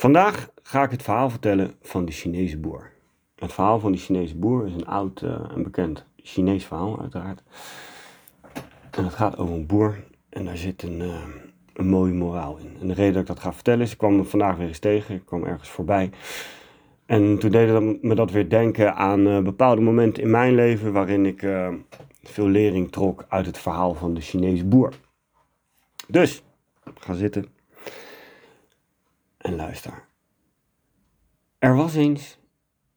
Vandaag ga ik het verhaal vertellen van de Chinese boer. Het verhaal van de Chinese boer is een oud uh, en bekend Chinees verhaal, uiteraard. En het gaat over een boer en daar zit een, uh, een mooie moraal in. En de reden dat ik dat ga vertellen is, ik kwam vandaag weer eens tegen, ik kwam ergens voorbij. En toen deed me dat weer denken aan uh, bepaalde momenten in mijn leven waarin ik veel lering trok uit het verhaal van de Chinese boer. Dus, ga zitten en luister. Er was eens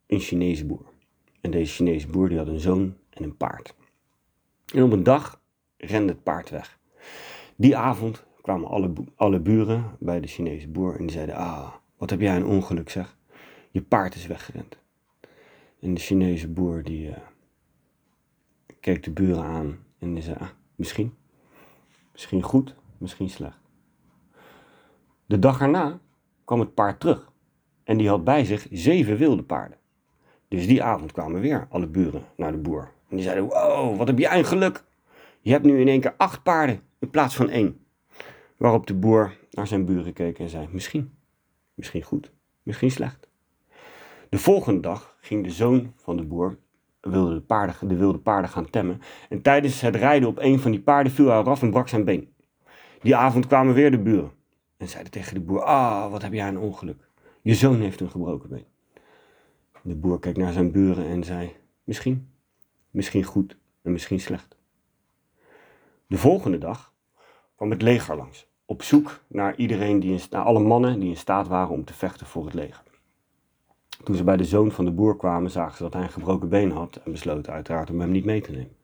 een Chinese boer. En deze Chinese boer die had een zoon en een paard. En op een dag rende het paard weg. Die avond kwamen alle, alle buren bij de Chinese boer en die zeiden: Ah, wat heb jij een ongeluk zeg. Je paard is weggerend. En de Chinese boer die uh, keek de buren aan en die zei: ah, Misschien. Misschien goed, misschien slecht. De dag erna kwam het paard terug. En die had bij zich zeven wilde paarden. Dus die avond kwamen weer alle buren naar de boer. En die zeiden: Wow, wat heb jij een geluk! Je hebt nu in één keer acht paarden in plaats van één. Waarop de boer naar zijn buren keek en zei: Misschien. Misschien goed, misschien slecht. De volgende dag ging de zoon van de boer wilde de, paarden, de wilde paarden gaan temmen. En tijdens het rijden op een van die paarden viel hij eraf en brak zijn been. Die avond kwamen weer de buren. En zeiden tegen de boer: Ah, wat heb jij een ongeluk. Je zoon heeft een gebroken been. De boer keek naar zijn buren en zei: Misschien. Misschien goed en misschien slecht. De volgende dag kwam het leger langs. Op zoek naar iedereen die in, naar alle mannen die in staat waren om te vechten voor het leger. Toen ze bij de zoon van de boer kwamen, zagen ze dat hij een gebroken been had en besloten uiteraard om hem niet mee te nemen.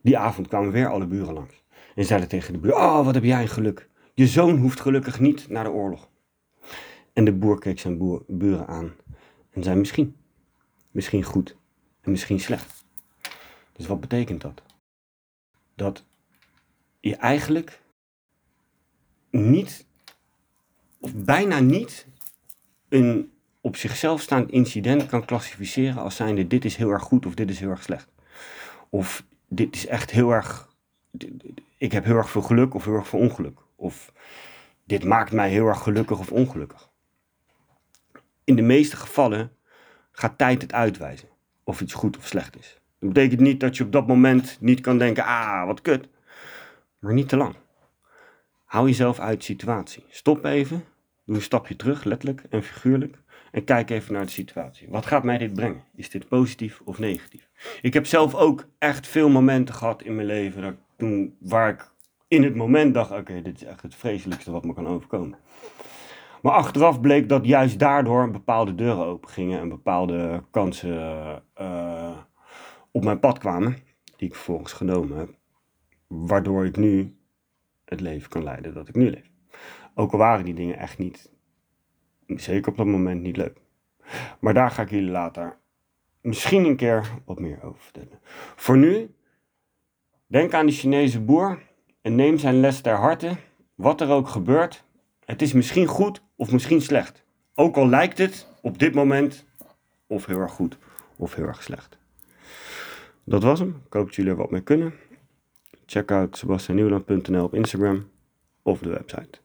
Die avond kwamen weer alle buren langs en zeiden tegen de buur: Oh, wat heb jij een geluk. Je zoon hoeft gelukkig niet naar de oorlog. En de boer keek zijn buren aan en zei misschien. Misschien goed en misschien slecht. Dus wat betekent dat? Dat je eigenlijk niet, of bijna niet, een op zichzelf staand incident kan klassificeren als zijnde dit is heel erg goed of dit is heel erg slecht. Of dit is echt heel erg, ik heb heel erg veel geluk of heel erg veel ongeluk. Of dit maakt mij heel erg gelukkig of ongelukkig. In de meeste gevallen gaat tijd het uitwijzen of iets goed of slecht is. Dat betekent niet dat je op dat moment niet kan denken, ah, wat kut. Maar niet te lang. Hou jezelf uit de situatie. Stop even, doe een stapje terug, letterlijk en figuurlijk. En kijk even naar de situatie. Wat gaat mij dit brengen? Is dit positief of negatief? Ik heb zelf ook echt veel momenten gehad in mijn leven dat toen, waar ik in het moment dacht: oké, dit is echt het vreselijkste wat me kan overkomen. Maar achteraf bleek dat juist daardoor bepaalde deuren open gingen en bepaalde kansen uh, op mijn pad kwamen, die ik vervolgens genomen heb, waardoor ik nu het leven kan leiden dat ik nu leef. Ook al waren die dingen echt niet, zeker op dat moment niet leuk. Maar daar ga ik jullie later misschien een keer wat meer over vertellen. Voor nu, denk aan die Chinese boer en neem zijn les ter harte. Wat er ook gebeurt, het is misschien goed of misschien slecht. Ook al lijkt het op dit moment of heel erg goed of heel erg slecht. Dat was hem. Ik hoop dat jullie er wat mee kunnen. Check out sebastiannieuwland.nl op Instagram of de website.